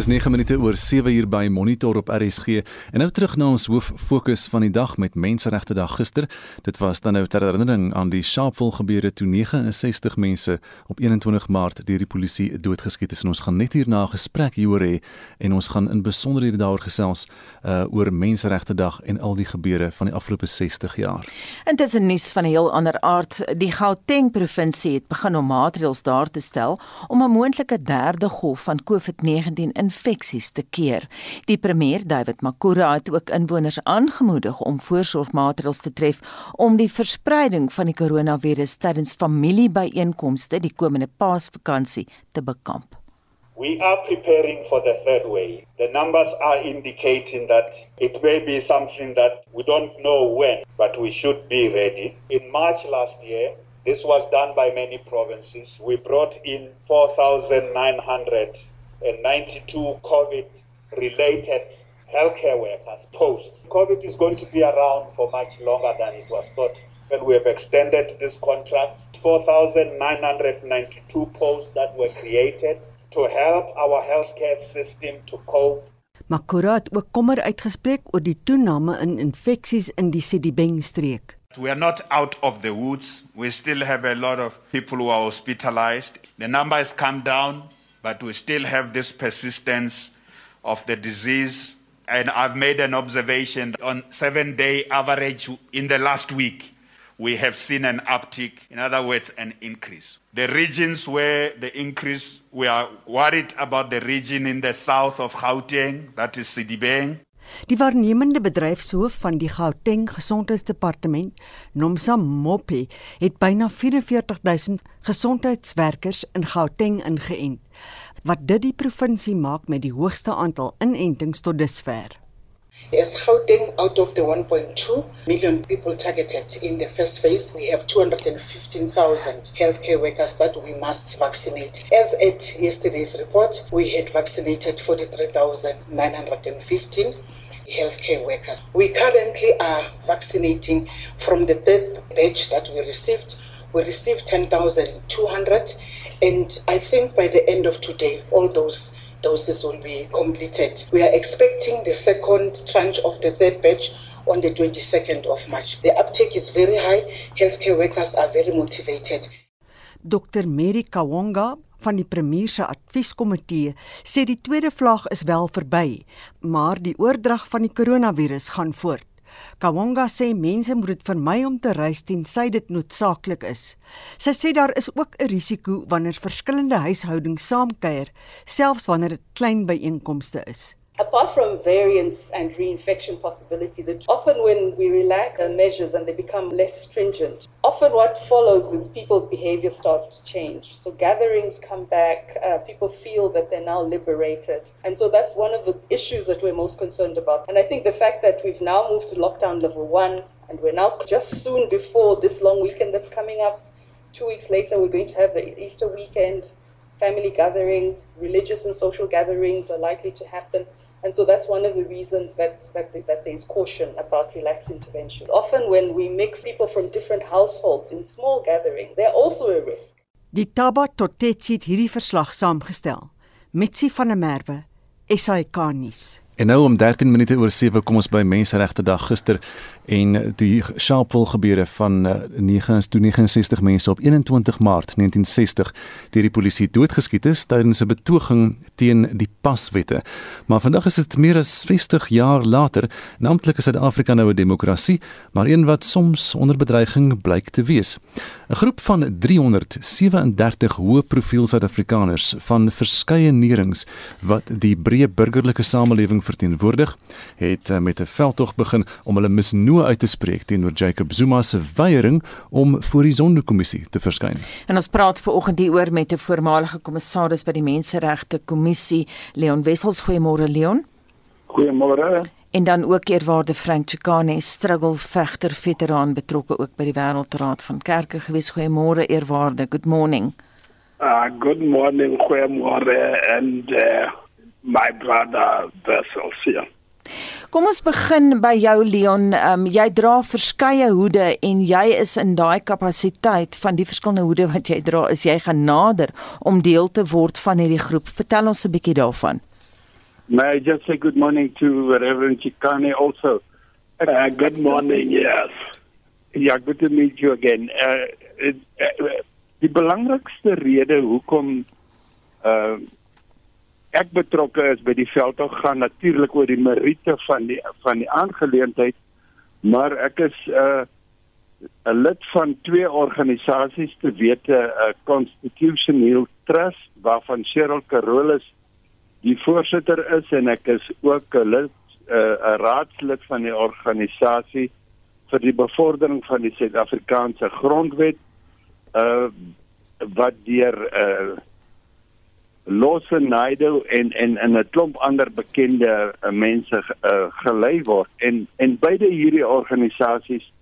Dis 9 minute oor 7 uur by Monitor op RSG. En nou terug na ons hoof fokus van die dag met Menseregte Dag gister. Dit was dan nou ter herinnering aan die Sharpeville gebeure toe 69 mense op 21 Maart deur die polisie doodgeskiet is. En ons gaan net hierna gesprek hieroor hê en ons gaan in besonderhede daaroor gesels uh oor Menseregte Dag en al die gebeure van die afgelope 60 jaar. Intussen nuus van 'n heel ander aard. Die Gauteng provinsie het begin om maatreëls daar te stel om 'n moontlike derde golf van COVID-19 in infeksies te keer. Die premier, David Makura, het ook inwoners aangemoedig om voorsorgmaatreëls te tref om die verspreiding van die koronavirus tydens familiebyeenkomste die komende Paasvakansie te bekamp. We are preparing for the third wave. The numbers are indicating that it may be something that we don't know when, but we should be ready. In March last year, this was done by many provinces. We brought in 4,900 and 92 COVID related healthcare workers posts. COVID is going to be around for much longer than it was thought. And we have extended this contract 4,992 posts that were created to help our healthcare system to cope. Makura het ook kommer uitgespreek oor die toename in infeksies in die Sedibeng streek. We are not out of the woods. We still have a lot of people who are hospitalized. The number has come down but we still have this persistence of the disease. And I've made an observation on seven day average in the last week, we have seen an uptick, in other words, an increase. The regions where the increase, we are worried about the region in the south of Gauteng, that is Sidibeng. Die waarnemende bedryfshoof van die Gauteng Gesondheidsdepartement, Nomsa Mopi, het byna 44000 gesondheidswerkers in Gauteng ingeënt, wat dit die provinsie maak met die hoogste aantal inentings tot dusver. Yes, Gauteng out of the 1.2 million people targeted in the first phase, we have 215,000 healthcare workers that we must vaccinate. As at yesterday's report, we had vaccinated 43,915 healthcare workers. We currently are vaccinating from the third batch that we received. We received 10,200 and I think by the end of today all those doses will be completed. We are expecting the second tranche of the third batch on the 22nd of March. The uptake is very high. Healthcare workers are very motivated. Dr. Mary Kawonga van die premier se advieskomitee sê die tweede vlaag is wel verby, maar die oordrag van die koronavirus gaan voort. Kawonga sê mense moet dit vermy om te reis tensy dit noodsaaklik is. Sy sê daar is ook 'n risiko wanneer verskillende huishoudings saamkuier, selfs wanneer dit klein byeenkomste is. Apart from variants and reinfection possibility, that often when we relax measures and they become less stringent, often what follows is people's behavior starts to change. So gatherings come back, uh, people feel that they're now liberated. And so that's one of the issues that we're most concerned about. And I think the fact that we've now moved to lockdown level one, and we're now just soon before this long weekend that's coming up, two weeks later, we're going to have the Easter weekend. Family gatherings, religious and social gatherings are likely to happen. And so that's one of the reasons that, that, that there's caution about relaxed interventions. Often when we mix people from different households in small gatherings, they're also a risk. Die Taba Totetsi het hierdie verslag saamgestel. Mitsi van der Merwe, SAK nuus. En nou om 13 minute oor 7 kom ons by Menseregte Dag gister en die Sharpeville gebeure van 69 eh, mense op 21 Maart 1960 deur die polisie doodgeskiet is tydens 'n betoging teen die paswette. Maar vandag is dit meer as 60 jaar later. Namptelik is Suid-Afrika nou 'n demokrasie, maar een wat soms onder bedreiging blyk te wees. 'n Groep van 337 hoë profiel Suid-Afrikaners van verskeie nerings wat die breë burgerlike samelewing verteenwoordig, het eh, met 'n veldtog begin om hulle misnoë uit te spreek teenoor Jacob Zuma se weiering om voor die Sonderkommissie te verskyn. En ons praat veraloggend hieroor met 'n voormalige kommissaris by die Menseregte Kommissie, Leon Wessels. Goeiemôre Leon. Goeiemôre. En dan ook eerwaarde Frank Chikane, struggle vegter veteraan betrokke ook by die Wêreldraad van Kerke gewees. Goeiemôre eerwaarde. Good morning. Uh good morning, goeiemôre and uh, my brother Vessels here. Kom ons begin by jou Leon. Um, jy dra verskeie hoede en jy is in daai kapasiteit van die verskillende hoede wat jy dra, is jy genader om deel te word van hierdie groep. Vertel ons 'n bietjie daarvan. May I just say good morning to Reverend Chikane also? Uh, good morning, yes. Yeah, good to meet you again. Uh, uh, die belangrikste rede hoekom uh ek betrokke is by die veldtog gaan natuurlik oor die meriete van die van die aangeleentheid, maar ek is uh 'n lid van twee organisasies te wete 'n uh, Constitutional Trust waarvan Cheryl Carolus die voorsitter is en ek is ook 'n lid 'n uh, raadslid van die organisasie vir die bevordering van die Suid-Afrikaanse grondwet uh wat deur uh Losse Naido en en en 'n klomp ander bekende uh, mense uh, gelei word en en beide hierdie organisasies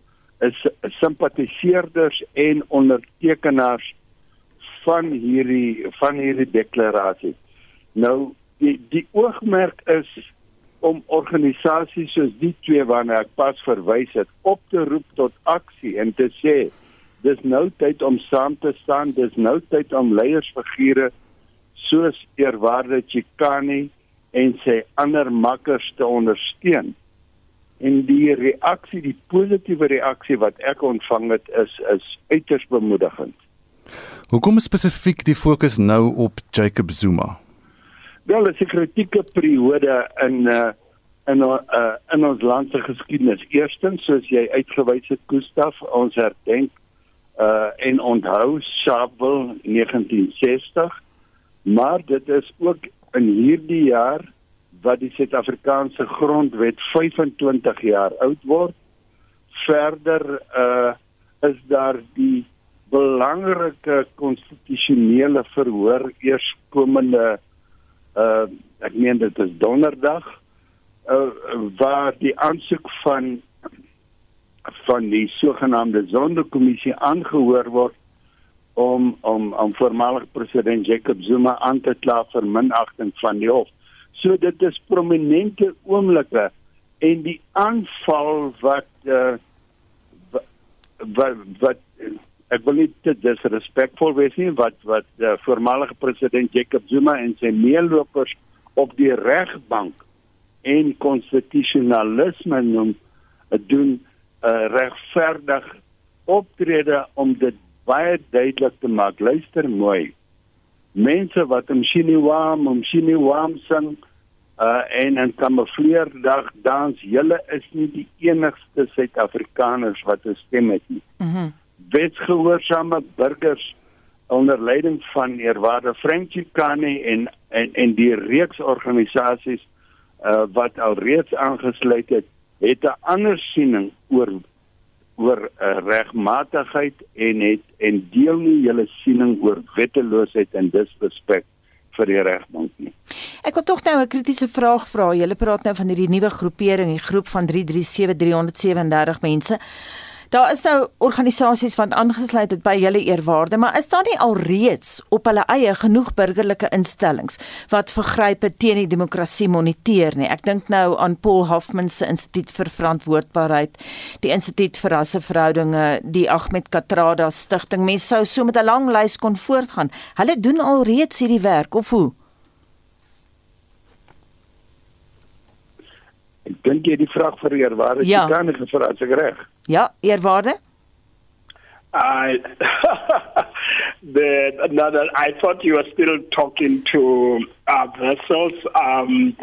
is simpatiseerders en ondertekenaars van hierdie van hierdie deklarasie. Nou die die oogmerk is om organisasies soos die twee waarna ek pas verwys het op te roep tot aksie en te sê dis nou tyd om saam te staan, dis nou tyd om leiersfigure soos eerwaarde Chikani en sy ander makkers te ondersteun. En die reaksie, die positiewe reaksie wat ek ontvang het is is uiters bemoedigend. Hoekom spesifiek die fokus nou op Jacob Zuma? Wel, dit is 'n kritieke periode in uh in uh in ons land se geskiedenis. Eerstens, soos jy uitgewys het, Gustaf, ons herdenk uh en onthou Sharpeville 1960 maar dit is ook in hierdie jaar wat die Suid-Afrikaanse grondwet 25 jaar oud word. Verder uh is daar die belangrike konstitusionele verhoor eerskomende uh ek meen dit is donderdag uh waar die aansoek van van die sogenaamde sondekommissie aangehoor word om om om voormalig president Jacob Zuma aan te kla vir minagting van die hof. So dit is prominente oomblikke en die aanval wat uh, wat wat ek wil nie te disrespekvol wees nie wat wat uh, voormalige president Jacob Zuma en sy meelopers op die regbank en konstitusionalisme noem doen uh, regverdig optrede om dit baie duidelik te maak. Luister mooi. Mense wat om Shiniwam, om Shiniwam sing uh en en kamoufleer dag dans, julle is nie die enigste Suid-Afrikaners wat 'n stem het nie. Mhm. Mm Wetsgehoorsame burgers onder leiding van eerwaarde Frankie Kane en en en die reeks organisasies uh wat alreeds aangesluit het, het 'n ander siening oor oor uh, regmatigheid en het en deel nie julle siening oor wetteloosheid en disrespek vir die regbank nie. Ek wil tog nou 'n kritiese vraag vra. Julle praat nou van hierdie nuwe groepering, die groep van 337337 mense. Daar is nou organisasies wat aangesluit het by julle eerwaarde, maar is daar nie alreeds op hulle eie genoeg burgerlike instellings wat vergrype teen die demokrasie moniteer nie? Ek dink nou aan Paul Hoffman se Instituut vir Verantwoordbaarheid, die Instituut vir Rasseverhoudinge, die Ahmed Katrada Stichting. Mense sou so met 'n lang lys kon voortgaan. Hulle doen alreeds hierdie werk of hoe? Ek dink jy die vraag vir eerwaarde ja. kan ek gevra as ek reg. Ja, eerwaarde. I the another I thought you were still talking to uh, vessels um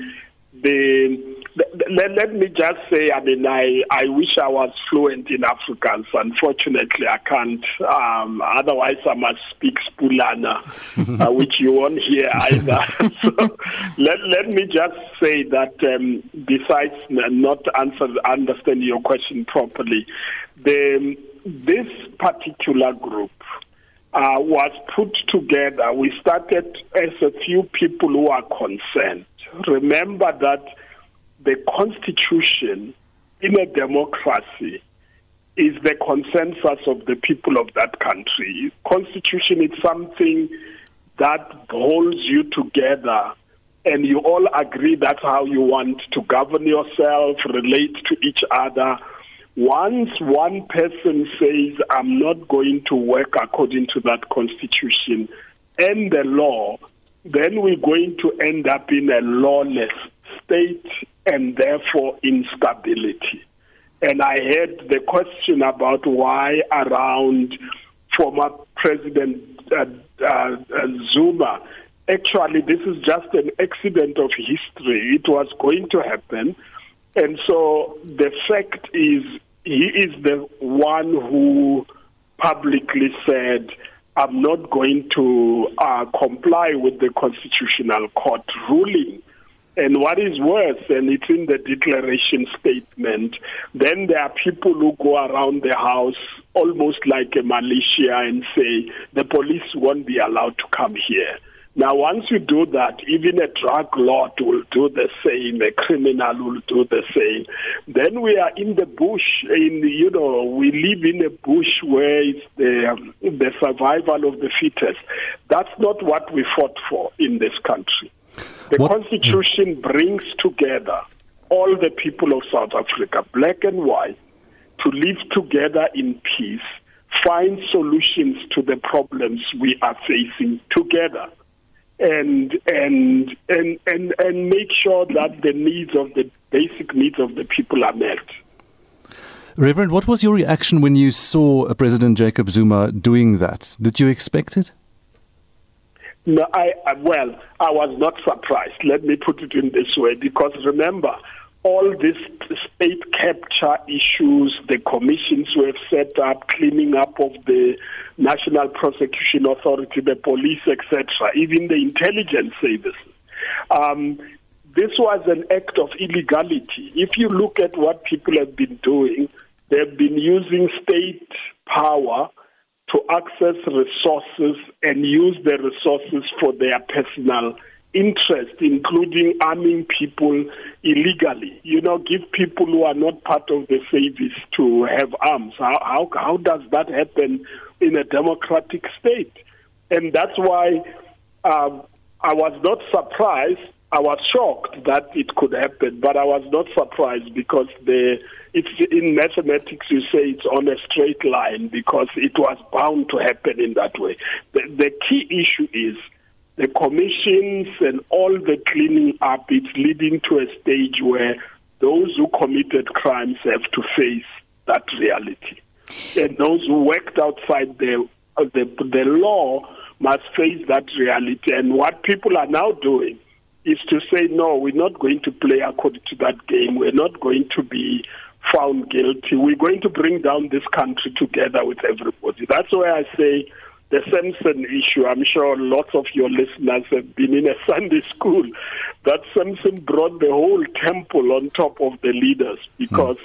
the let, let me just say, I mean, I, I wish I was fluent in Afrikaans. Unfortunately, I can't. Um, otherwise, I must speak Spulana, uh, which you won't hear either. so let, let me just say that um, besides not answer, understanding your question properly, the, this particular group uh, was put together. We started as a few people who are concerned. Remember that the constitution in a democracy is the consensus of the people of that country. Constitution is something that holds you together and you all agree that's how you want to govern yourself, relate to each other. Once one person says, I'm not going to work according to that constitution and the law, then we're going to end up in a lawless state and therefore instability. And I heard the question about why around former President uh, uh, Zuma. Actually, this is just an accident of history. It was going to happen. And so the fact is, he is the one who publicly said, I'm not going to uh, comply with the Constitutional Court ruling. And what is worse, and it's in the declaration statement, then there are people who go around the house almost like a militia and say the police won't be allowed to come here. Now, once you do that, even a drug lord will do the same, a criminal will do the same. Then we are in the bush, in you know, we live in a bush where it's the, um, the survival of the fittest. That's not what we fought for in this country. The what? Constitution brings together all the people of South Africa, black and white, to live together in peace, find solutions to the problems we are facing together and and and and and make sure that the needs of the basic needs of the people are met. Reverend, what was your reaction when you saw uh, President Jacob Zuma doing that? Did you expect it? No, I well, I was not surprised. Let me put it in this way, because remember, all these state capture issues, the commissions we have set up, cleaning up of the National Prosecution Authority, the police, etc., even the intelligence services. Um, this was an act of illegality. If you look at what people have been doing, they've been using state power to access resources and use the resources for their personal interest, including arming people illegally. You know, give people who are not part of the service to have arms. How, how, how does that happen in a democratic state? And that's why um, I was not surprised. I was shocked that it could happen, but I was not surprised because the it's in mathematics you say it's on a straight line because it was bound to happen in that way. The, the key issue is the commissions and all the cleaning up, it's leading to a stage where those who committed crimes have to face that reality. And those who worked outside the, the, the law must face that reality. And what people are now doing is to say, no, we're not going to play according to that game. We're not going to be found guilty. We're going to bring down this country together with everybody. That's why I say the Samson issue, I'm sure lots of your listeners have been in a Sunday school, that Samson brought the whole temple on top of the leaders because,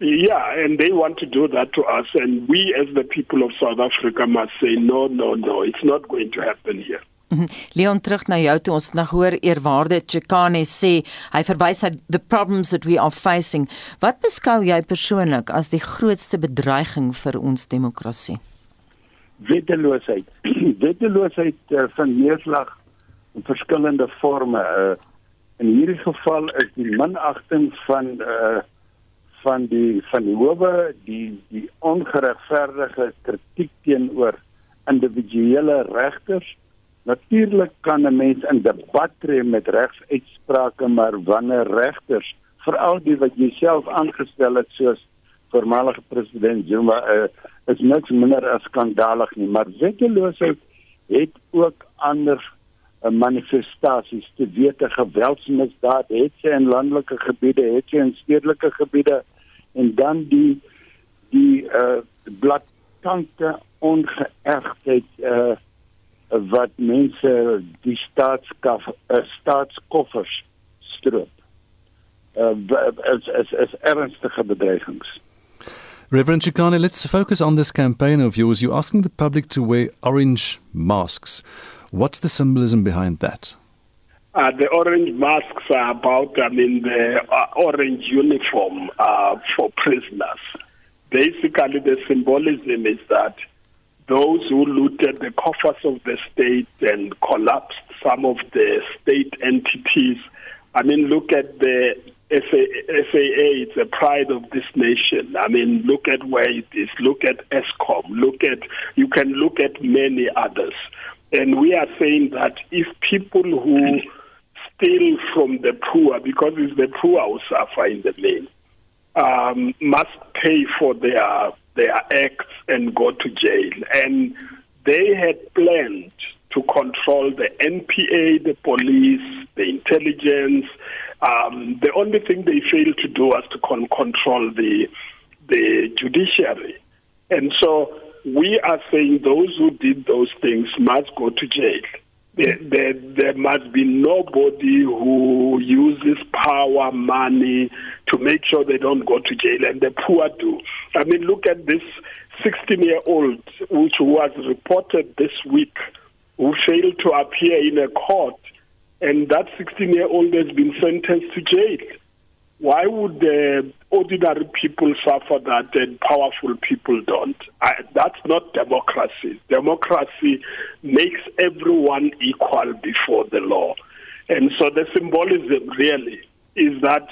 mm. yeah, and they want to do that to us. And we, as the people of South Africa, must say, no, no, no, it's not going to happen here. Mhm. Leon terug na jou toe ons nog hoor eerwaarde Chikane sê hy verwys na the problems that we are facing wat beskou jy persoonlik as die grootste bedreiging vir ons demokrasie wetteloosheid. wetteloosheid uh, van neerslag in verskillende forme. Uh, in hierdie geval is die minagting van uh, van die van die howe, die die ongeregverdige kritiek teenoor individuele regters. Natuurlik kan 'n mens in debat tree met regsuitsprake, maar wanneer regters, veral die wat jouself aangestel het soos voormalige president Zuma uh, is niks minder as skandalig nie, maar wetteloosheid het ook ander uh, manifestasies te wete. Geweldsmisdaad het sy in landelike gebiede, het sy in stedelike gebiede. En dan die die uh blaatante ongeëgtheid uh wat mense die staatskaf uh, staatskoffers stroop. Uh is is is ernstige bedreigings. Reverend Chikane, let's focus on this campaign of yours. You're asking the public to wear orange masks. What's the symbolism behind that? Uh, the orange masks are about, I mean, the uh, orange uniform uh, for prisoners. Basically, the symbolism is that those who looted the coffers of the state and collapsed some of the state entities. I mean, look at the FAA, it's a pride of this nation. I mean, look at where it is. Look at ESCOM. Look at, you can look at many others. And we are saying that if people who steal from the poor because it's the poor who suffer in the main um, must pay for their their acts and go to jail. And they had planned to control the NPA, the police, the intelligence. Um, the only thing they failed to do was to con- control the the judiciary. And so we are saying those who did those things must go to jail. There, there, must be nobody who uses power, money to make sure they don't go to jail, and the poor do. I mean, look at this 16 year old, which was reported this week, who failed to appear in a court, and that 16 year old has been sentenced to jail. Why would the ordinary people suffer that and powerful people don't? I, that's not democracy. Democracy makes everyone equal before the law. And so the symbolism really is that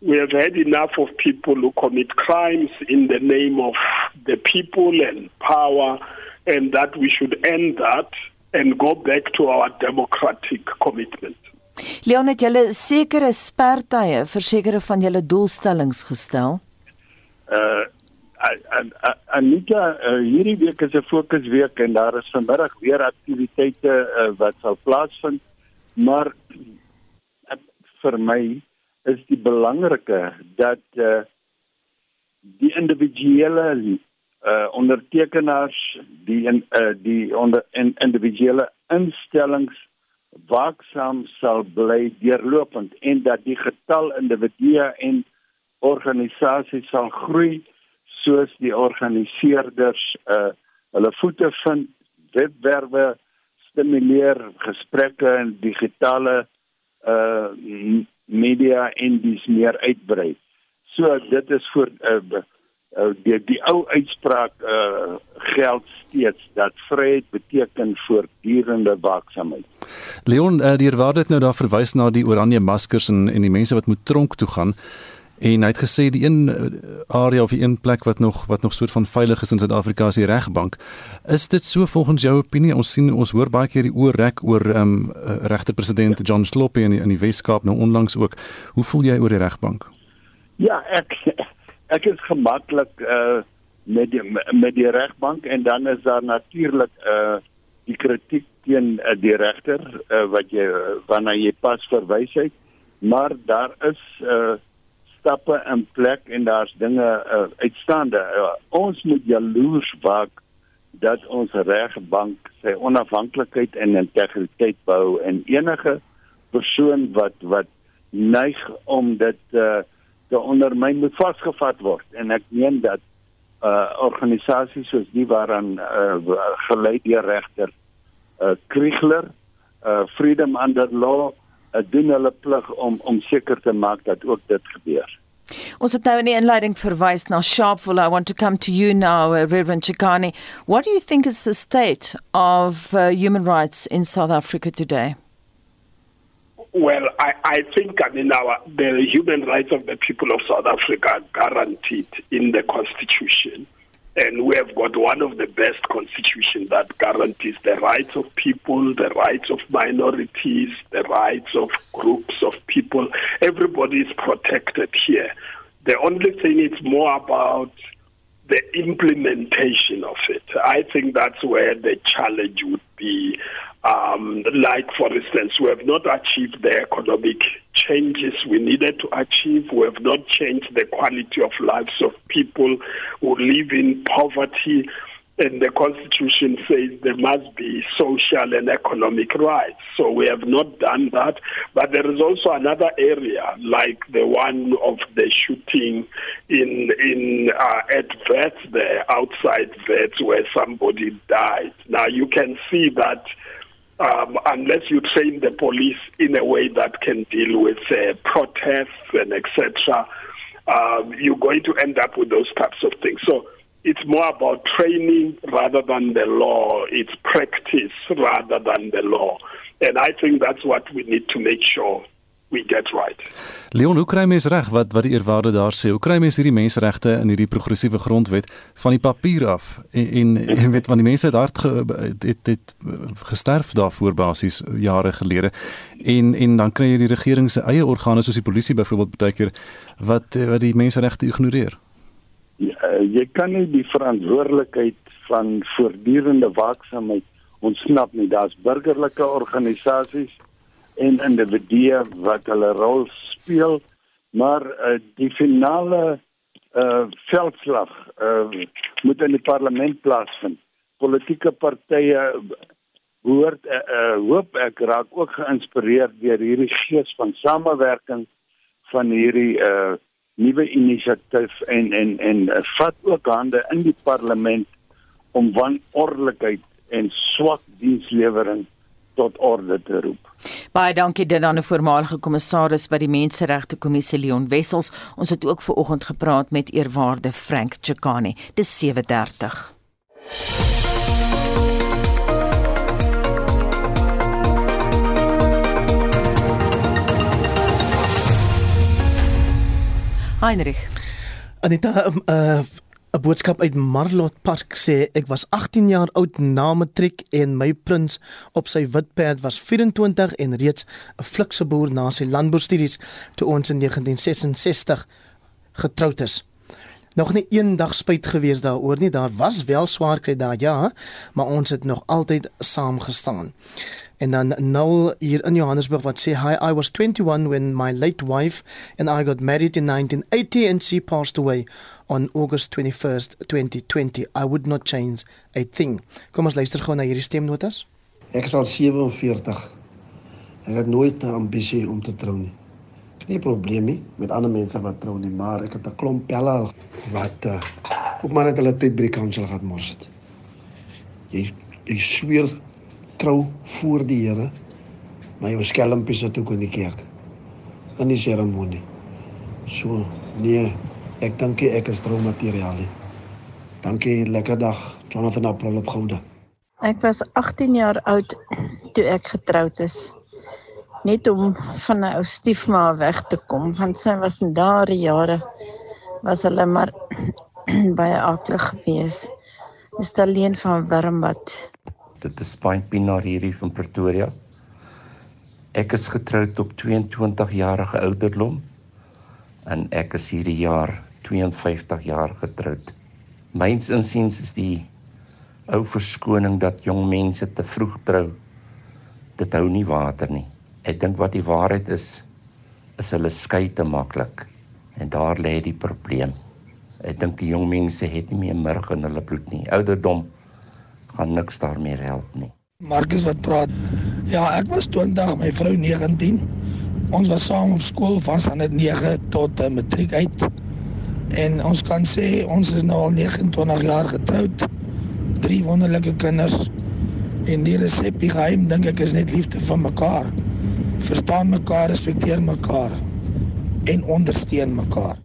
we have had enough of people who commit crimes in the name of the people and power, and that we should end that and go back to our democratic commitment. Leon het julle sekere spertye vir sekere van julle doelstellings gestel. Uh Anita, uh, hierdie week is 'n fokusweek en daar is vanmiddag weer aktiwiteite uh, wat sal plaasvind, maar uh, vir my is die belangrike dat uh, die individuele uh, ondertekenaars die uh, die onder in, individuele instellings waaksaam sal bly deurlopend en dat die getal individue en organisasies sal groei soos die organiseerders uh hulle voete vind webwerwe stimuleer gesprekke en digitale uh media en dis meer uitbrei. So dit is vir uh, uh, die die ou uitspraak uh, geld steeds dat vryheid beteken voortdurende waaksaamheid. Leon, uh, die word dit nou daar verwys na die oranje maskers en en die mense wat moet tronk toe gaan. En hy het gesê die een area of die een plek wat nog wat nog soort van veilig is in Suid-Afrika is die regbank. Is dit so volgens jou opinie? Ons sien ons hoor baie keer die oorrek oor ehm um, regter president John Sloppy in die, in die Weskaap nou onlangs ook. Hoe voel jy oor die regbank? Ja, ek ek is gemaklik uh met die met die regbank en dan is daar natuurlik uh die kritiek teen uh, die regter uh, wat jy wanneer jy pas verwys het. Maar daar is uh stappe in plek en daar's dinge uh, uitstaande. Uh, ons moet jaloers waak dat ons regbank sy onafhanklikheid en integriteit behou. En enige persoon wat wat neig om dit uh te ondermyn moet vasgevat word en ek meen dat uh organisasies soos die waaraan uh gelei deur regter uh Kriegler uh Freedom Under Law uh, doen hulle plig om om seker te maak dat ook dit gebeur. Ons het nou in die inleiding verwys na Sharpeville. I want to come to you now, uh, Reverend Chikani. What do you think is the state of uh, human rights in South Africa today? Well, I, I think I mean our the human rights of the people of South Africa are guaranteed in the constitution. And we have got one of the best constitutions that guarantees the rights of people, the rights of minorities, the rights of groups of people. Everybody is protected here. The only thing is more about the implementation of it. I think that's where the challenge would be. Um, like, for instance, we have not achieved the economic changes we needed to achieve. We have not changed the quality of lives of people who live in poverty. And the Constitution says there must be social and economic rights. So we have not done that. But there is also another area, like the one of the shooting in in uh, at Vets there, outside Vets, where somebody died. Now you can see that um, unless you train the police in a way that can deal with uh, protests and etc., um, you're going to end up with those types of things. So it's more about training rather than the law. It's practice rather than the law. And I think that's what we need to make sure we get right. Leon, hoe kry mens reg wat wat die eerwaarde daar sê? Hoe kry mens hierdie menseregte in hierdie progressiewe grondwet van die papier af? En en, en weet van die mense het hard ge, het, het gesterf daarvoor basies jare gelede. En en dan kry jy die regering se eie organe soos die polisie byvoorbeeld baie keer wat wat die menseregte ignoreer. Ja, jy kan nie die verantwoordelikheid van voortdurende waaksaamheid ontsnap nie. Daar's burgerlike organisasies en individue wat hulle rol speel, maar uh, die finale uh veldslag uh moet in die parlement plaasvind. Politieke partye hoort uh, uh hoop ek raak ook geïnspireer deur hierdie gees van samewerking van hierdie uh nuwe inisiatief en en en uh, vat ook hande in die parlement om wanordelikheid en swak dienslewering tot orde te roep. Baie dankie dit aan 'n voormalige kommissaris by die Menseregte Kommissie Leon Wessels. Ons het ook ver oggend gepraat met eerwaarde Frank Chikane. Dis 7:30. Heinrich. Anita, uh 'n boodskap uit Marlot Park sê ek was 18 jaar oud na matriek en my prins op sy wit perd was 24 en reeds 'n flikse boer na sy landboustudies toe ons in 1966 getroud is. Nog nie een dag spyt gewees daaroor nie. Daar was wel swaar kry daar ja, maar ons het nog altyd saam gestaan. En dan Noel hier in Johannesburg wat sê hi I was 21 when my late wife and I got married in 1980 and she passed away on August 21st 2020 I would not change a thing. Kom ons luister gou na hierdie stemnotas. Ek is al 47. Ek het nooit 'n ambisie om te trou nie. Ek het nie probleme met ander mense wat trou nie, maar ek het 'n klomp pelle wat uh, op maar net hulle tyd by die kansel gehad mors het. Jy jy sweer trou voor die Here, maar jou skelmpies sit ook in die kerk. In die seremonie. So nee, Ek dink ek is troumateriaal. Dankie, lekker dag. Jonathan April op Gouda. Ek was 18 jaar oud toe ek getroud is. Net om van 'n ou stiefma weg te kom, want sy was in daardie jare was hulle maar baie aklig geweest. Dis alleen van Wurmbat. Dit is Spine Pinaar hierdie van Pretoria. Ek is getroud op 22 jarige ouderdom en ek is hierdie jaar 52 jaar getroud. Myns insiens is die ou verskoning dat jong mense te vroeg trou. Dit hou nie water nie. Ek dink wat die waarheid is is hulle skei te maklik en daar lê die probleem. Ek dink die jong mense het nie meer murg in hulle bloed nie. Ouderdom gaan niks daarmee help nie. Marcus wat praat. Ja, ek was 20, my vrou 19. Ons was saam op skool van standaard 9 tot uh, matriek uit. En ons kan sê ons is nou al 29 jaar getroud. Drie wonderlike kinders. En die resepie geheim dink ek is net liefde vir mekaar. Verstaan mekaar, respekteer mekaar en ondersteun mekaar.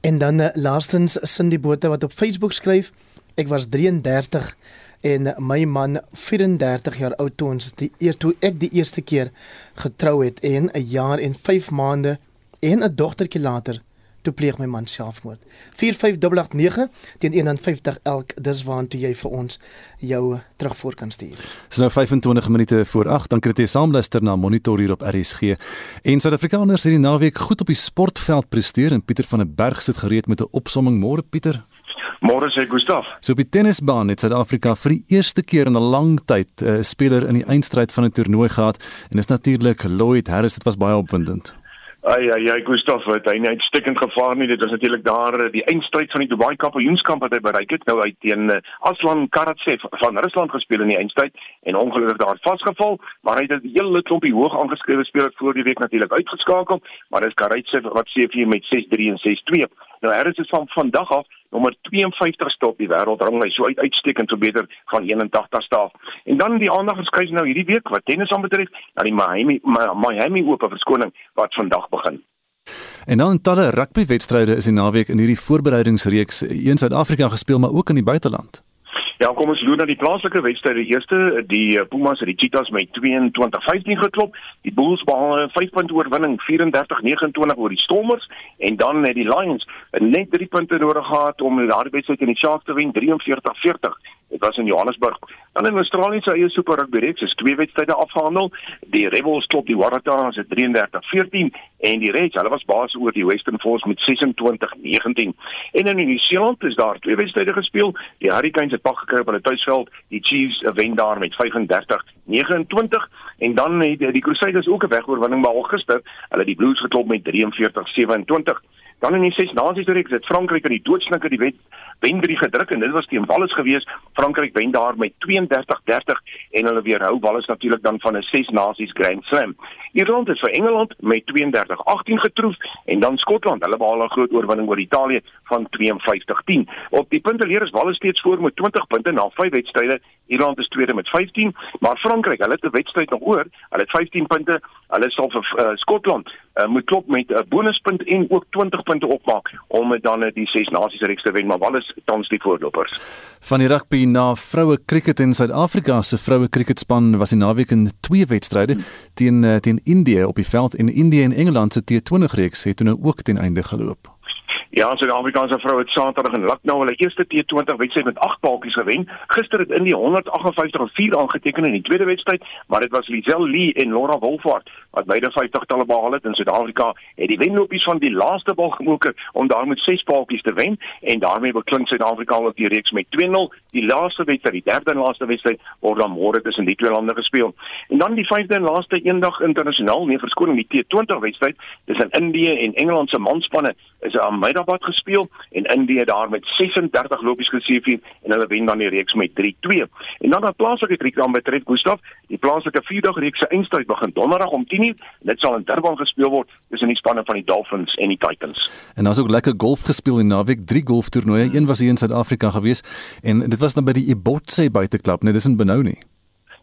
En dan uh, laastens Cindy Botha wat op Facebook skryf, ek was 33 en my man 34 jaar oud toe ons die eer toe ek die eerste keer getrou het en 'n jaar en 5 maande en 'n dogtertjie later toe pleeg my man selfmoord. 45889 teen 150 elk dis waantoe jy vir ons jou terugvoer kan stuur. Dis nou 25 minute voor 8 dan kry jy saamluister na monitor hier op RSG. En Suid-Afrikaners het die naweek goed op die sportveld presteer en Pieter van der Berg sit gereed met 'n opsomming môre Pieter. Môre sê Gustaf. So op die tennisbaan het Suid-Afrika vir die eerste keer in 'n lang tyd 'n uh, speler in die eindstryd van 'n toernooi gehad en dis natuurlik Lloyd Harris. Dit was baie opwindend. Ai ai ai Gustaf het hy net stikkend gevaar nie. Dit was natuurlik daar eh, die eindstryd van die Dubai Kampioenskamp wat hy bereik het. Nou hy teen eh, Aslan Karatsev van Rusland gespeel in die eindstryd en ongelukkig daar vasgeval, maar hy het 'n hele klompie hoog aangeskrewe spelers voor die week natuurlik uitgeskakel, maar dis Karatsev wat seëvier met 6-3 en 6-2. Nou Harris is van vandag af nommer 52 ste op die wêreldranglys, so uit uitstekend so beter van 81 staaf. En dan die aandag verskuif nou hierdie week wat tennis aanbetref, na die Miami Miami Ope verskoning wat vandag begin. En dan talle rugbywedstryde is die naweek in hierdie voorbereidingsreeks in Suid-Afrika gespeel, maar ook in die buiteland. Ja, kom ons loop na die plaaslike wedstryd. Die eerste, die eh, Pumas het die Cheetahs met 22-15 geklop. Die Bulls behaal 'n 5-punt oorwinning, 34-29 oor die Stormers en dan het die Lions net 3 punte nodig gehad om daardie wedstryd in die Sharks te wen, 43-40. Dit was in Johannesburg. Dan in Australië se eie Super Rugby reeks is twee wedstryde afgehandel. Die Rebels klop die Waratahs met 33-14 en die Reds, hulle was baas oor die Western Force met 26-19. En in Nieu-Seeland is daar twee wedstryde gespeel. Die Hurricanes het pak gekry op hulle tuisveld. Die Chiefs wen daar met 35-29 en dan het die Crusaders ook 'n wegoorwinning behaal gister. Hulle het die Blues geklop met 43-27. Dan in die ses nasies reeks het Frankryk in die doodsnike die wet wen drie gedruk en dit was teen Wallis gewees. Frankryk wen daar met 32-30 en hulle weerhou Wallis natuurlik dan van 'n ses nasies Grand Slam. Ierland het vir Engeland met 32-18 getroof en dan Skotland, hulle behaal 'n groot oorwinning oor Italië van 52-10. Op die punteleer is Wallis steeds voor met 20 punte na 5 wedstryde. Ierland is tweede met 15, maar Frankryk, hulle het 'n wedstryd nog oor. Hulle het 15 punte. Hulle sal vir uh, Skotland uh, moet klop met 'n bonuspunt en ook 20 punte opmaak om dan uh, die ses nasies reeks te wen, maar Wallis tans die voorlopers. Van die rugby na vroue cricket in Suid-Afrika se vroue cricketspan was die naweek in twee wedstryde teen uh, teen Indië op die veld en Indië en Engeland se T20 reeks het toe nou ook ten einde geloop. Ja, Suid-Afrikaanse vrou het Saterdag in Lucknow hulle eerste T20 wedstryd met 8 paaltjies gewen. Gister het Indië 158-4 aangeteken in die tweede wedstryd, maar dit was Lizel Lee en Laura Wolfhard wat beide 50 talle behaal het in Suid-Afrika. Het die wenlopies van die laaste bal gemoek om daar met 6 paaltjies te wen en daarmee beklink Suid-Afrika op die reeks met 2-0. Die laaste wedstryd, die derde en laaste wedstryd word dan môre tussen die twee lande gespeel. En dan die vyfde en laaste eendag internasionaal, nee verskoning, die T20 wedstryd tussen Indië en Engeland se manspanne is aan Meidabad gespeel en Indië daar met 36 lopies geseëvier en hulle wen dan die reeks met 3-2. En dan dat plaaslike kriek dan betref Gustaf, die plaaslike vierdag reeks se eindstryd begin donderdag om 10:00. Dit sal in Durban gespeel word tussen die spanne van die Dolphins en die Titans. En daar's ook lekker golf gespeel in naweek, drie golftoernooie. Een was hier in Suid-Afrika gewees en dit was dan by die Ibotse buiteklub, net dis in Benoni.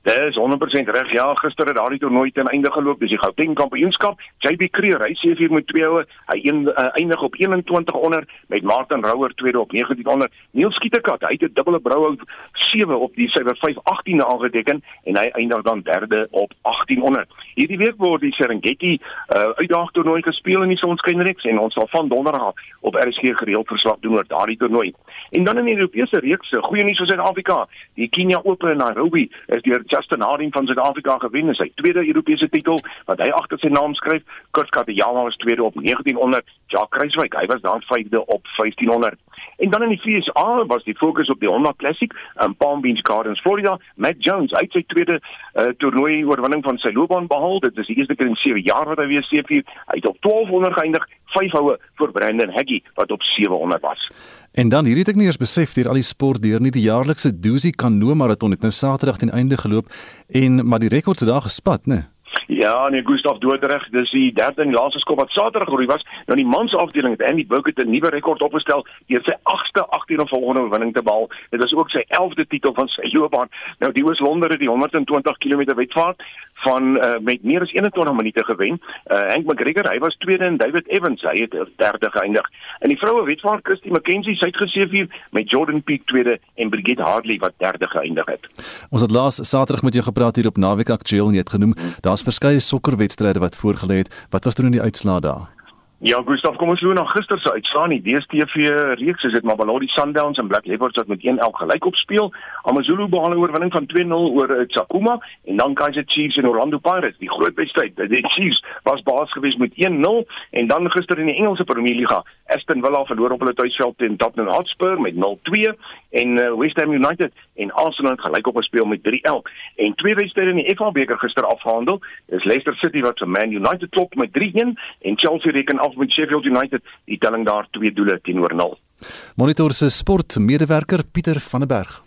Dit is 100% reg. Ja, gister het daardie toernooi ten einde geloop. Dis die Gauteng Kampioenskap. JB Creer, hy sê vir met twee houe. Hy een, uh, eindig op 21 onder met Martin Rouwer tweede op 19 onder. Neil Skietekat, hy het 'n dubbele brouhou 7 op die syfer 5 18de aangeteken en hy eindig dan derde op 18 onder. Hierdie week word die Serengeti uh, uitdaag toernooi gespeel in die Sonskynreeks en ons sal van donderdag op RSG gereeld verslag doen oor daardie toernooi. En dan in die Europese reeks, goeie nuus vir Suid-Afrika. Die Kenya Open in Nairobi is deur Justin Harding van Suid-Afrika gewen in sy tweede Europese titel wat hy agter sy naam skryf. Kurt Katayama was tweede op 1900, Jacques Kruiswyk, hy was dan vyfde op 1500. En dan in die FSA was die fokus op die Honda Classic in Palm Beach Gardens, Florida. Matt Jones uit sy tweede uh, toernooi oorwinning van sy loopbaan behaal. Dit is die eerste keer in 7 jaar wat hy weer seëvier. Hy het op 1200 geëindig, 5 houe vir Brandon Haggie wat op 700 was. En dan hierdie het ek nie eers besef deur al die sport deur nie die jaarlikse Dusi Kano marathon het nou Saterdag ten einde geloop en maar die rekord se daar gespat, né? Ja, nee, Gustaf Doodreg, dis die derde en laaste skop wat Saterdag geroei was. Nou die mans afdeling het Andy Burke 'n nuwe rekord opgestel deur sy 8ste 18de volgende oorwinning te behaal. Dit is ook sy 11de titel van sy loopbaan. Nou die Oos-Londere die 120 km wedvaart van uh, met meer as 21 minute gewen. Uh, Hank McGregor, hy was tweede en David Evans, hy het derde geëindig. In die vroue wedvaart Christy McKenzie sy het geseëvier met Jordan Peak tweede en Brigitte Hartley wat derde geëindig het. Ons het laas Saterdag met jou gepraat hier op Naweek Aktueel en jy het genoem daar's verskeie sokkerwedstryde wat voorgelê het. Wat was toe in die uitslae daar? Ja, Gustav, kom ons loop na gister se uitslaan. Die DStv reeks is dit maar Mamelodi Sundowns en Black Leopards wat met 1-1 gelyk op speel. AmaZulu behaal 'n oorwinning van 2-0 oor eh, Tsakuma en dan Kaizer Chiefs en Orlando Pirates. Die groot wedstryd, die Chiefs was baas geweest met 1-0 en dan gister in die Engelse Premier Liga, Aston Villa verloor op hulle tuisveld teen Tottenham Hotspur met 0-2 en uh, West Ham United en Arsenal gelyk op gespeel met 3-1. En twee wedstryde in die FA beker gister afgehandel. Dis Leicester City wat vir Man United klop met 3-1 en Chelsea reken af met Sheffield United die telling daar twee doele teenoor 0. Monitor se sportmedewerker Pieter van der Berg.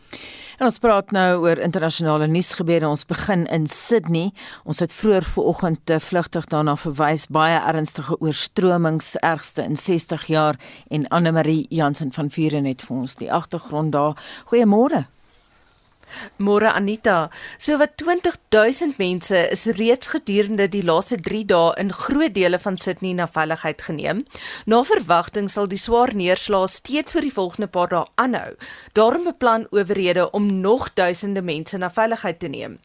En ons praat nou oor internasionale nuusgebeure. Ons begin in Sydney. Ons het vroeër vanoggend te vlugtig daarna verwys baie ernstige oorstromings ergste in 60 jaar en Anne Marie Jansen van Vuren het vir ons die agtergrond daar. Goeiemôre. Môre Anita, sowat 20000 mense is reeds gedurende die laaste 3 dae in groot dele van Sydney na veiligheid geneem. Na verwagting sal die swaar neerslae steeds oor die volgende paar dae aanhou. Daarom beplan owerhede om nog duisende mense na veiligheid te neem.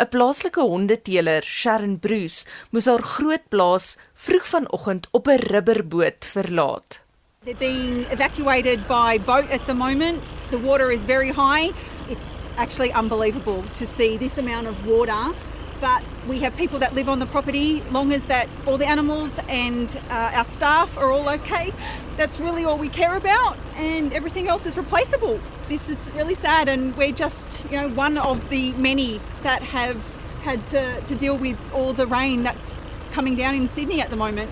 'n Plaaslike hondeteeler, Sharon Bruce, moes haar groot plaas vroeg vanoggend op 'n rubberboot verlaat. They're being evacuated by boat at the moment. The water is very high. It's actually unbelievable to see this amount of water. But we have people that live on the property. Long as that all the animals and uh, our staff are all okay, that's really all we care about. And everything else is replaceable. This is really sad, and we're just you know one of the many that have had to, to deal with all the rain that's coming down in Sydney at the moment.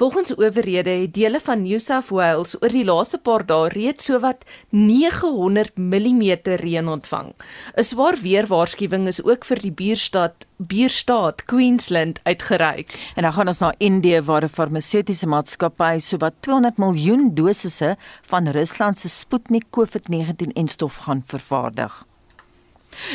Volgens owerhede het dele van New South Wales oor die laaste paar dae reeds sowat 900 mm reën ontvang. 'n Swaar weerwaarskuwing is ook vir die buurstad buurstaat Queensland uitgereik. En dan gaan ons na Indië waar 'n farmaseutiese maatskappy sowat 200 miljoen dosisse van Rusland se Sputnik COVID-19-enstof gaan vervaardig.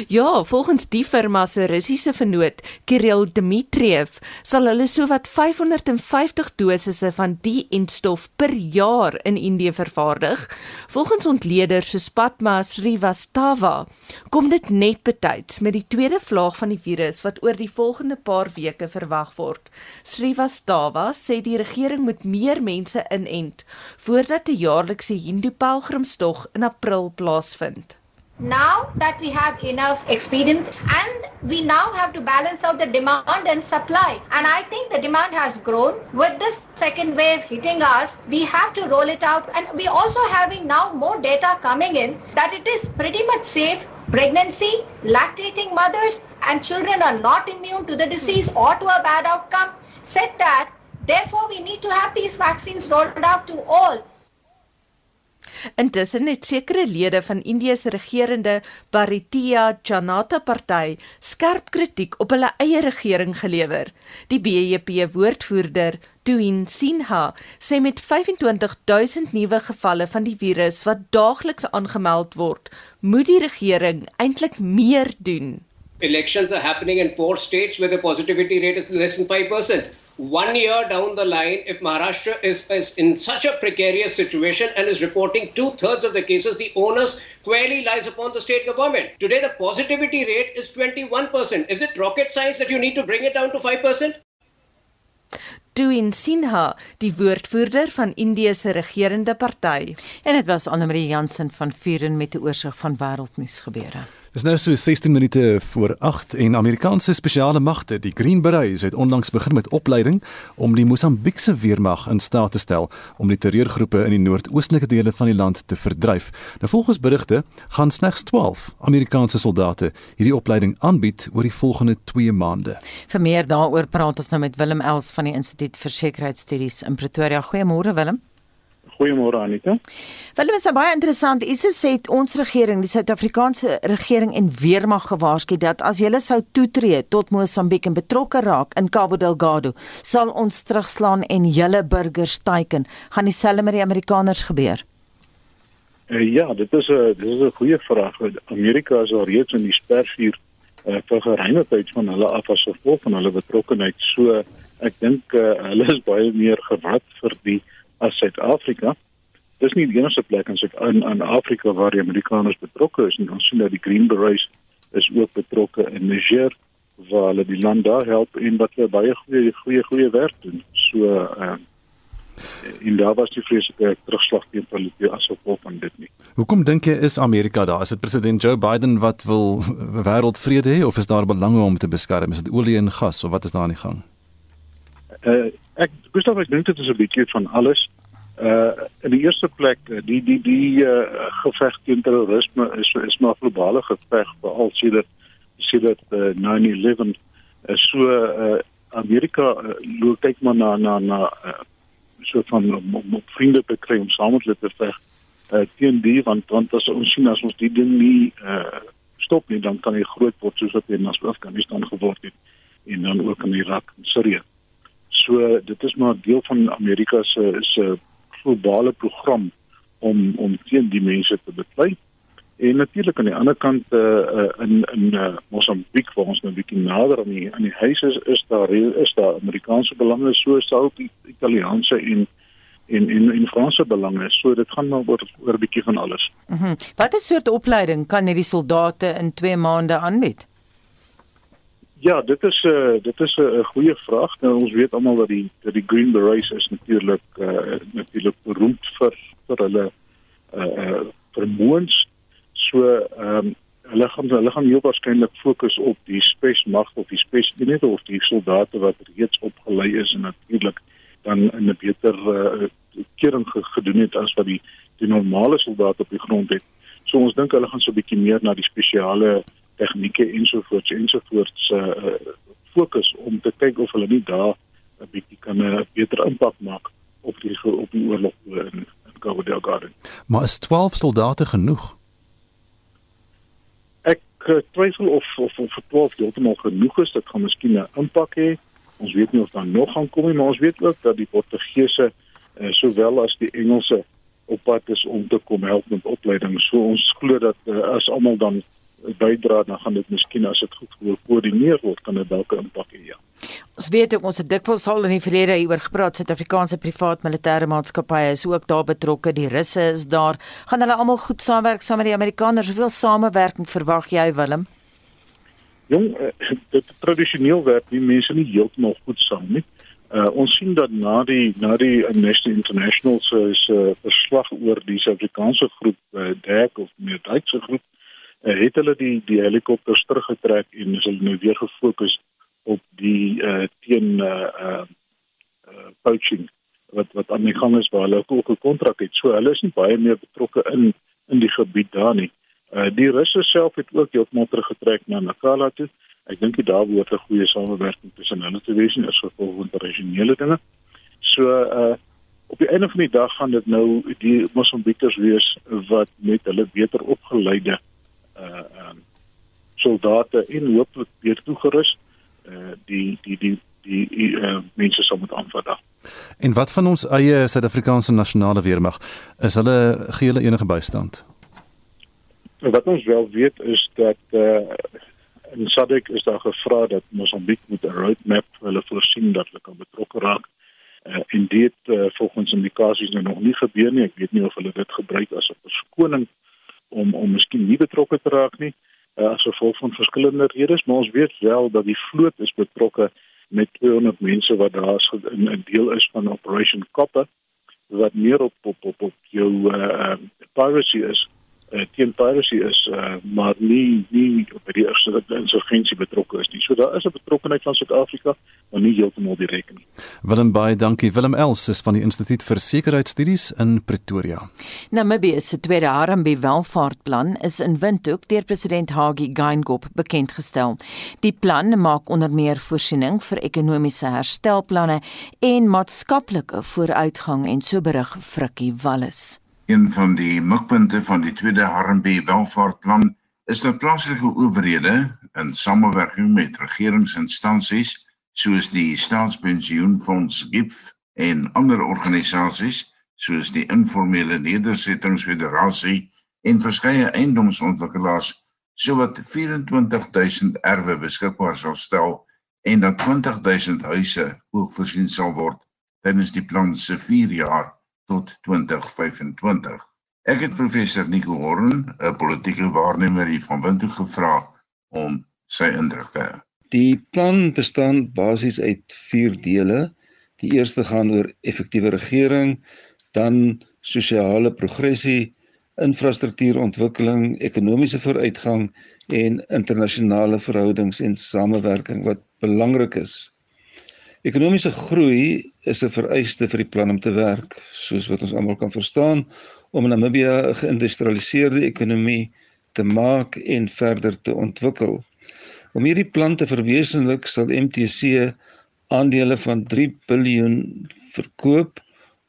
Ja, volgens die firma se Russiese vennoot Kirill Dmitriev sal hulle sowat 550 dosisse van die enstof per jaar in Indië vervaardig. Volgens ontleeders soos Padma Srivastava kom dit net betyds met die tweede vlaag van die virus wat oor die volgende paar weke verwag word. Srivastava sê die regering moet meer mense inent voordat 'n jaarlikse Hindu pelgrimstog in April plaasvind. Now that we have enough experience and we now have to balance out the demand and supply. And I think the demand has grown. With this second wave hitting us, we have to roll it out. And we also having now more data coming in that it is pretty much safe. Pregnancy, lactating mothers and children are not immune to the disease or to a bad outcome. Said that, therefore we need to have these vaccines rolled out to all. Intussen het sekere lede van Indië se regerende Bharatiya Janata Party skerp kritiek op hulle eie regering gelewer. Die BJP woordvoerder Tuin Sinha sê met 25000 nuwe gevalle van die virus wat daagliks aangemeld word, moet die regering eintlik meer doen. Elections are happening in four states where the positivity rate is less than 5% one year down the line, if Maharashtra is, is, in such a precarious situation and is reporting two thirds of the cases, the onus squarely lies upon the state government. Today, the positivity rate is 21%. Is it rocket science that you need to bring it down to 5%? Tuin Sinha, die woordvoerder van Indië se regerende party. En dit was Annelie Jansen van Vuren met 'n oorsig van wêreldnuus gebeure. Dis nou so 16 minute voor 8 en Amerikaanse spesiale magte, die Green Berets, het onlangs begin met opleiding om die Mosambiekse weermag in staat te stel om die terreurgroepe in die noordoostelike dele van die land te verdryf. Nou volgens berigte gaan slegs 12 Amerikaanse soldate hierdie opleiding aanbied oor die volgende 2 maande. Vir meer daaroor praat ons nou met Willem Els van die Instituut vir Sekuriteitsstudies in Pretoria. Goeiemôre Willem. Goeiemôre Anita. Wel, is baie interessant. ISIS het ons regering, die Suid-Afrikaanse regering en weermag gewaarsku dat as hulle sou toetree tot Mosambiek en betrokke raak in Cabo Delgado, sal ons terugslaan en julle burgers teiken. Gaan dieselfde met die Amerikaners gebeur? Uh, ja, dit is 'n dit is 'n goeie vraag. Amerika is al reeds in die spervuur uh, vir geruime tyd van hulle af as gevolg van hulle betrokkeheid. So ek dink uh, hulle is baie meer gewat vir die as Suid-Afrika. Dis nie die enigste plek in Suid-Afrika in Afrika waar die Amerikaners betrokke is nie. Ons sien dat die Green Berets is ook betrokke in Niger waar hulle die land daar help en wat hulle baie goeie goeie goeie werk doen. So ehm uh, en daar was die vreeslike terugslag teen hulle as gevolg van dit nie. Hoekom dink jy is Amerika daar? Is dit president Joe Biden wat wil wêreldvrede hê of is daar belange om te beskerm? Is dit olie en gas of wat is daar aan die gang? Uh ek Gustav ek dink dit is 'n bietjie van alles. Uh in die eerste plek die die die uh, geveg teen terrorisme is is maar globale geveg veral sien dit sien dit uh, 9/11 uh, so uh, Amerika uh, loop kyk maar na na na uh, so van vriende te kry om saam met te veg uh, teen die want want as ons sien as ons die ding nie uh, stop nie dan kan hy groot word soos wat in Afghanistan geword het en dan ook in Irak en Sirië. So dit is maar deel van Amerika se se globale program om om teen die mense te beklei. En natuurlik aan die ander kant uh, in in uh, Mosambiek waar ons nou 'n bietjie nader aan die aan die huis is, is daar is daar Amerikaanse belange soos ook die Italiaanse en en en en Franse belange. So dit gaan maar oor oor 'n bietjie van alles. Mhm. Mm Watter soort opleiding kan hierdie soldate in 2 maande aanbied? Ja, dit is 'n uh, dit is 'n uh, goeie vraag. Nou ons weet almal dat die dat die Green Berets is natuurlik uh, natuurlik beroemd vir vir hulle uh, uh vermoëns. So ehm um, hulle gaan hulle gaan heel waarskynlik fokus op die spesmag of die speseenhede of die soldate wat reeds opgelei is en natuurlik dan 'n beter uh, kering gedoen het as wat die die normale soldate op die grond het. So ons dink hulle gaan so 'n bietjie meer na die spesiale tegnieke ensovoorts ensovoorts uh, fokus om te kyk of hulle nie daar 'n bietjie kan 'n uh, beter impak maak op die op die oorlog in, in Cabo Delgado. Maar is 12 soldate genoeg? Ek uh, twyfel of of of 12 heeltemal genoeg is. Dit gaan miskien 'n impak hê. Ons weet nie of daar nog gaan kom nie, maar ons weet ook dat die Portugese uh, sowel as die Engelse op pad is om te kom help met opleiding. So ons glo dat uh, as almal dan bydra dan gaan dit miskien as dit goed gekoördineer word kan dit dalk 'n impak hê. Ja. Ons weet ook ons het dikwels al in die verlede hieroor gepraat Suid-Afrikaanse privaat militêre maatskappye is ook daar betrokke. Die Russe is daar. Gaan hulle almal goed saamwerk saam met die Amerikaners? Hoeveel samewerking verwag jy Willem? Jong, eh, dit tradisioneel werk die mense nie heeltemal goed saam nie. Uh, ons sien dat na die na die Amnesty International se uh, verslag oor die Suid-Afrikaanse groep uh, DEC of meer Duitse groep het hulle die die helikopters teruggetrek en is hulle nou weer gefokus op die uh, teen uh, uh, uh, poaching wat wat aan die gang is waar hulle ook 'n kontrak het. So hulle is nie baie meer betrokke in in die gebied daar nie. Uh, die Russe self het ook heeltemal teruggetrek na Nakala toe. Ek dink dit daar behoort 'n goeie samewerking tussen hulle te wees is gevolg van regionale dinge. So uh op die einde van die dag gaan dit nou die Mosambiekers wees wat met hulle beter opgeleide uh um soldate en hooplik weer toegerus uh die die die die, die uh, mense sal moet aanvat. En wat van ons eie Suid-Afrikaanse nasionale weermag? Is hulle gee hulle enige bystand? Wat ons wel weet is dat uh in SADC is daar gevra dat Mosambiek moet 'n roadmap vir hulle voorsien dat hulle kan betrokke raak. Uh, en dit uh, volgens indikasies nou nog nie gebeur nie. Ek weet nie of hulle dit gebruik as 'n verskoning om om miskien nie betrokke te raak nie uh, as gevolg van verskillende redes, maar ons weet wel dat die vloot is betrokke met 200 mense wat daar is in 'n deel is van Operation Copper wat meer op op op, op jou uh, piracy is uh, teen piracy is uh, maar nie nie by die eerste insurgensie betrokke is nie. So daar is 'n betrokkeheid van Suid-Afrika, maar nie heeltemal direk nie. Willem baie dankie. Willem Els is van die Instituut vir Sekuriteitsstudies in Pretoria. Namibië se tweede Harambee welvaartplan is in Windhoek deur president Hage Geingob bekend gestel. Die plan maak onder meer voorsiening vir ekonomiese herstelplanne en maatskaplike vooruitgang en so berig Frikkie Wallis. Een van die mikpunte van die tweede Harambee welvaartplan is dat plaaslike owerhede in samewerking met regeringsinstansies soos die Staatspensioenfonds GIPF en ander organisasies soos die informele nedersettingsfederasie en verskeie eiendomsontwikkelaars sowat 24000 erwe beskikbaar sal stel en dat 20000 huise ook voorsien sal word tydens die plan se 4 jaar tot 2025. Ek het professor Nico Horn, 'n politieke waarnemer hier van Windhoek gevra om sy indrukke. Die plan bestaan basies uit 4 dele. Die eerste gaan oor effektiewe regering, dan sosiale progressie, infrastruktuurontwikkeling, ekonomiese vooruitgang en internasionale verhoudings en samewerking wat belangrik is Ekonomiese groei is 'n vereiste vir die plan om te werk, soos wat ons almal kan verstaan, om Namibië 'n geïndustrialiseerde ekonomie te maak en verder te ontwikkel. Om hierdie plan te verwesenlik, sal MTC aandele van 3 miljard verkoop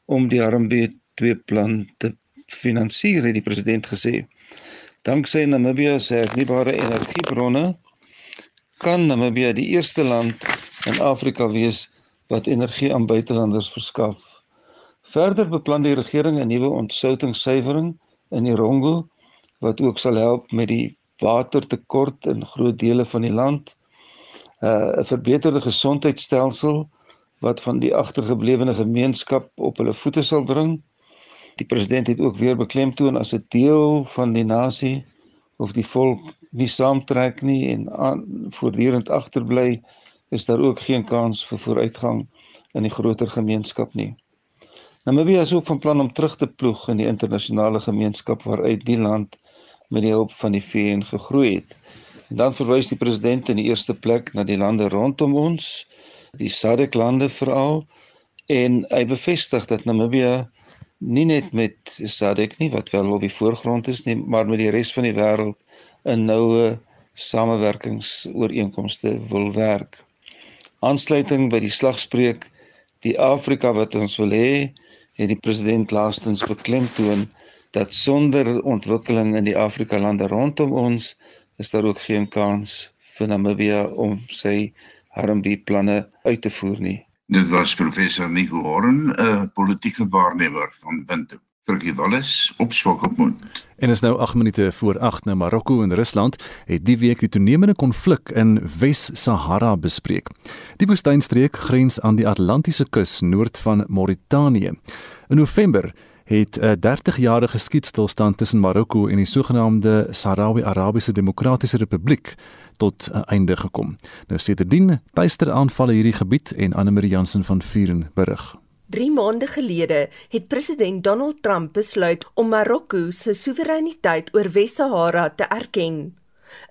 om die Harambee 2 plan te finansier, het die president gesê. Danksy Namibië se hernubare energiebronne kan Namibië die eerste land in Afrika wees wat energie aan buitelanders verskaf. Verder beplan die regering 'n nuwe ontsoutingsuiwering in die Rongo wat ook sal help met die watertekort in groot dele van die land. Uh, 'n verbeterde gesondheidstelsel wat van die agtergeblewene gemeenskap op hulle voete sal bring. Die president het ook weer beklemtoon as 'n deel van die nasie of die volk nie saamtrek nie en aan, voortdurend agterbly, is daar ook geen kans vir vooruitgang in die groter gemeenskap nie. Namibië is ook van plan om terug te ploeg in die internasionale gemeenskap waaruit die land met die hulp van die VN gegroei het. En dan verwys die president in die eerste plek na die lande rondom ons, die SADC lande veral en hy bevestig dat Namibië nie net met SADC nie wat wel op die voorgrond is nie, maar met die res van die wêreld 'n noue samewerkingsooreenkomste wil werk. Aansluiting by die slagspreuk die Afrika wat ons wil hê, het die president laastens beklemtoon dat sonder ontwikkeling in die Afrika lande rondom ons is daar ook geen kans vir Namibië om sy Harambee planne uit te voer nie. Dit was professor Nico Horn, 'n politieke waarnemer van Windhoek. Frikkie Wallis op Swakopmund. En is nou 8 minute voor 8 na Marokko en Rusland het die week die toenemende konflik in Wes-Sahara bespreek. Die woestynstreek grens aan die Atlantiese kus noord van Mauritanië. In November het 'n 30-jarige skietstilstand tussen Marokko en die sogenaamde Sahrawi-Arabiese Demokratiese Republiek tot 'n einde gekom. Nou sedertdien tuister aanvalle hierdie gebied en Anne Marie Jansen van Vuren berig. 3 maande gelede het president Donald Trump besluit om Marokko se soewereiniteit oor Wes-Sahara te erken.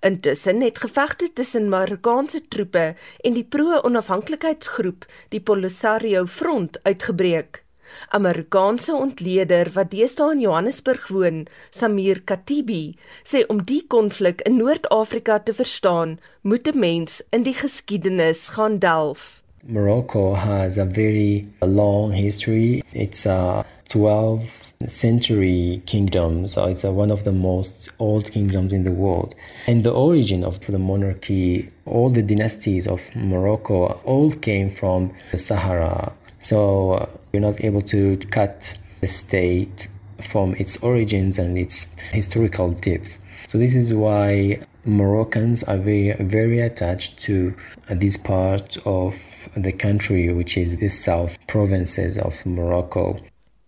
Intussen het gevegte tussen Marokkaanse troepe en die pro-onafhanklikheidsgroep, die Polisario Front, uitgebreek. Amerikaanse ontleder wat deesdae in Johannesburg woon, Samir Katibi, sê om die konflik in Noord-Afrika te verstaan, moet 'n mens in die geskiedenis gaan delf. Morocco has a very long history. It's a 12 century kingdom, so it's a, one of the most old kingdoms in the world. And the origin of the monarchy, all the dynasties of Morocco, all came from the Sahara So uh, you're not able to cut the state from its origins and its historical depth. So this is why Moroccans are very very attached to this part of the country which is the south provinces of Morocco.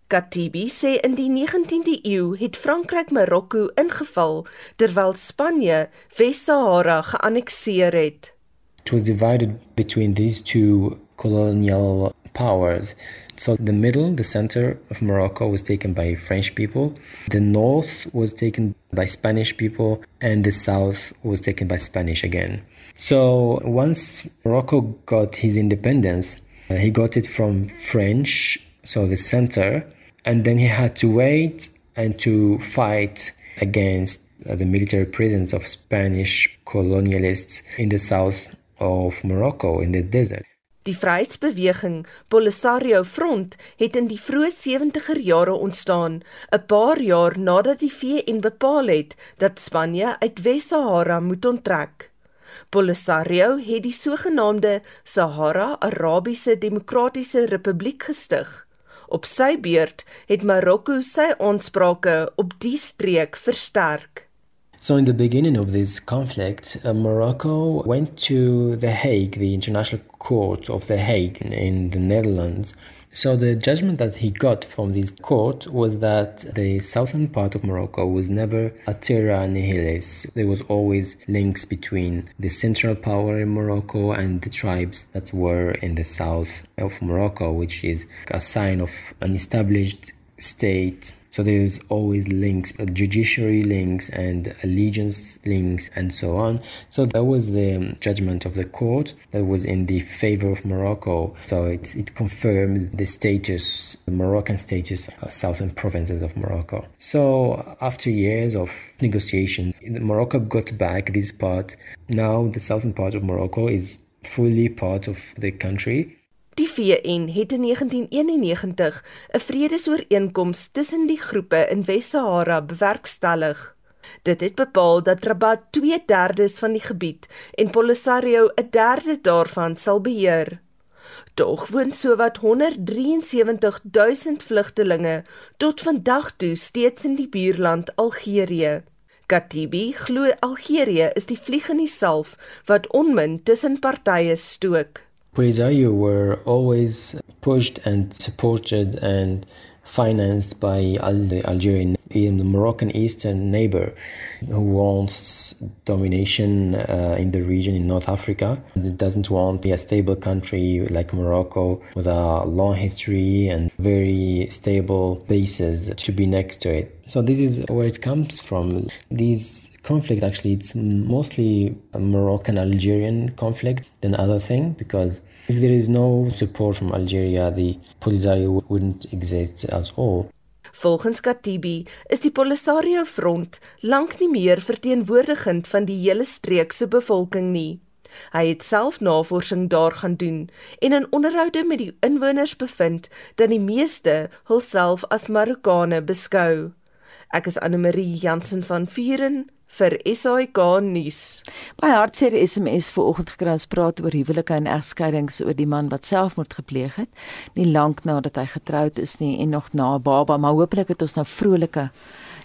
Katibi sê in die 19de eeu het Frankryk Marokko ingeval terwyl Spanje Wes-Sahara geannekteer het. It was divided between these two colonial powers. So the middle, the center of Morocco was taken by French people. The north was taken by Spanish people and the south was taken by Spanish again. So once Morocco got his independence, uh, he got it from French, so the center, and then he had to wait and to fight against uh, the military presence of Spanish colonialists in the south of Morocco in the desert. Die Vryheidsbeweging Polisario Front het in die vroeë 70er jare ontstaan, 'n paar jaar nadat die VN bepaal het dat Spanje uit Wes-Sahara moet onttrek. Polisario het die sogenaamde Sahara Arabiese Demokratiese Republiek gestig. Op sy beurt het Marokko sy aansprake op die streek versterk. So, in the beginning of this conflict, uh, Morocco went to The Hague, the International Court of The Hague in the Netherlands. So, the judgment that he got from this court was that the southern part of Morocco was never a terra nihilus. There was always links between the central power in Morocco and the tribes that were in the south of Morocco, which is a sign of an established state so there's always links, uh, judiciary links and allegiance links and so on. So that was the judgment of the court that was in the favor of Morocco. So it, it confirmed the status, the Moroccan status, uh, southern provinces of Morocco. So after years of negotiations, Morocco got back this part. Now the southern part of Morocco is fully part of the country Die VN het in 1991 'n vredesooreenkoms tussen die groepe in Wes-Sahara bewerkstellig. Dit het bepaal dat Rabat 2/3 van die gebied en Polisario 'n derde daarvan sal beheer. Tog woon sowat 173 000 vlugtelinge tot vandag toe steeds in die buurland Algerië. Katibi glo Algerië is die vlieg in die salf wat onmin tussen partye stook. Polisario were always pushed and supported and financed by Algeria in the Moroccan eastern neighbor who wants domination uh, in the region in North Africa. It doesn't want a stable country like Morocco with a long history and very stable bases to be next to it. So this is where it comes from. This conflict actually it's mostly a Moroccan Algerian conflict than other thing because if there is no support from Algeria, the Polisario wouldn't exist as all. Volgens Katibi is die Polisario front lank nie meer verteenwoordigend van die hele streek se bevolking nie. Hy het self navorsing daar gaan doen en in onderhoude met die inwoners bevind dat die meeste hulself as Marokkane beskou. Ek is Anne Marie Jansen van Vieren vir SAK nuus. By hartseer SMS vanoggend gekry ons praat oor huwelike en egskeidings oor die man wat selfmoord gepleeg het, nie lank nadat hy getroud is nie en nog na 'n baba, maar hopelik het ons nou vrolike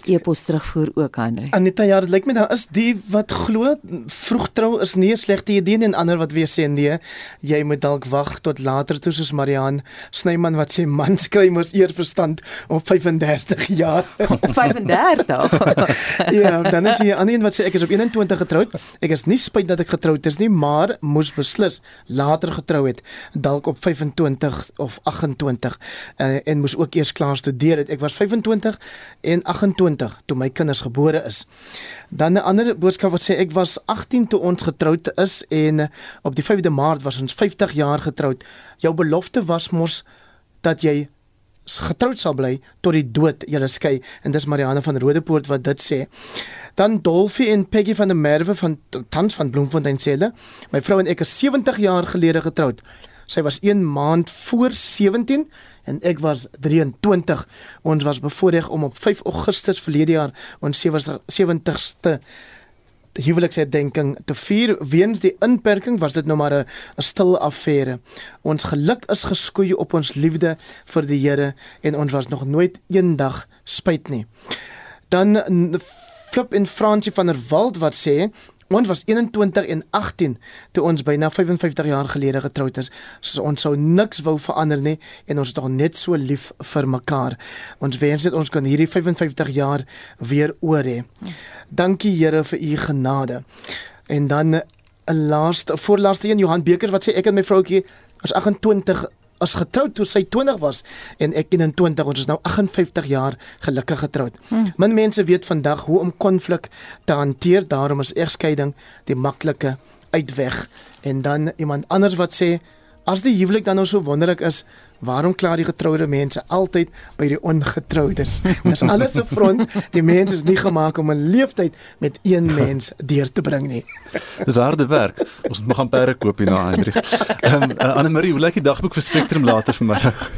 e-pos terugvoer ook Andre. Anita ja, dit lyk my daar is die wat glo vroeg trou is nie 'n slegte idee nie en ander wat weer sê nee, jy moet dalk wag tot later toe soos Marian Snyman wat sê man skry mos eers verstand op 35 jaar. 35. ja, dan is hier ander een wat sê ek is op 21 getroud. Ek is nie spyt dat ek getroud is nie, maar moes beslis later getrou het, dalk op 25 of 28 uh, en moes ook eers klaar studeer het. Ek was 25 en 28 20 toe my kinders gebore is. Dan 'n ander boodskap wat sê ek was 18 toe ons getroud is en op die 5de Maart was ons 50 jaar getroud. Jou belofte was mos dat jy getroud sal bly tot die dood julle skei en dis Marianne van Rodepoort wat dit sê. Dan Dolfie en Peggy van der Merwe van Tans van Bloemfontein sê hulle, my vrou en ek is 70 jaar gelede getroud. Sy was 1 maand voor 17 en ek was 23. Ons was bevoorreg om op 5 Augustus verlede jaar ons 70ste huweliksherdenking te vier. Weens die inperking was dit nou maar 'n stil affære. Ons geluk is geskoei op ons liefde vir die Here en ons was nog nooit eendag spyt nie. Dan Flip en Fransie van der Walt wat sê Ons was 21 en 18 toe ons byna 55 jaar gelede getroud is. So ons sou niks wou verander nie en ons is nog net so lief vir mekaar. Ons wens dit ons kan hierdie 55 jaar weer oor hê. Dankie Here vir u genade. En dan 'n laaste voorlaaste een Johan Beker wat sê ek en my vroutjie was 28 as getroud toe sy 20 was en ek 21 ons is nou 58 jaar gelukkig getroud. Hmm. Min mense weet vandag hoe om konflik te hanteer, daarom is egskeiding die maklike uitweg. En dan iemand anders wat sê as die huwelik dan nou so wonderlik is, waarom kla die getroude mense altyd by die ongetroudes? Dis alles 'n front. Die mense is nie gemaak om 'n leeftyd met een mens deur te bring nie. Dis harde werk. Ons moet gaan perde koop hier na Hendrik. Ehm um, Anne Marie, hoe lyk die dagboek vir Spectrum later vanmiddag?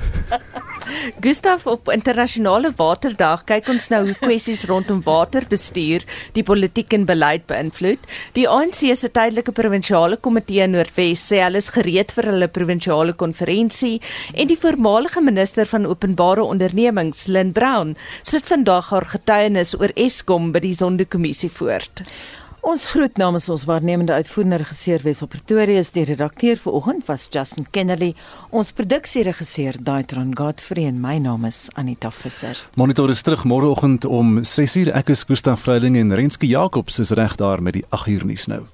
Gustav op internasionale waterdag kyk ons nou hoe kwessies rondom waterbestuur die politiek en beleid beïnvloed. Die ANC se tydelike provinsiale komitee in Noordwes sê hulle is gereed vir hulle provinsiale konferensie en die voormalige minister van openbare ondernemings, Lynn Brown, sit vandag haar getuienis oor Eskom by die Sondekommissie voort. Ons groet namens ons waarnemende uitvoerende regisseur Wesop Pretoria is die redakteur vanoggend was Justin Kennerly. Ons produksieregisseur Daitron Godfrey en my naam is Anita Visser. Monitor is terug môreoggend om 6:00. Ek is Gustaf Vreiding en Renske Jacobs is reg daar met die 8:00 nuus nou.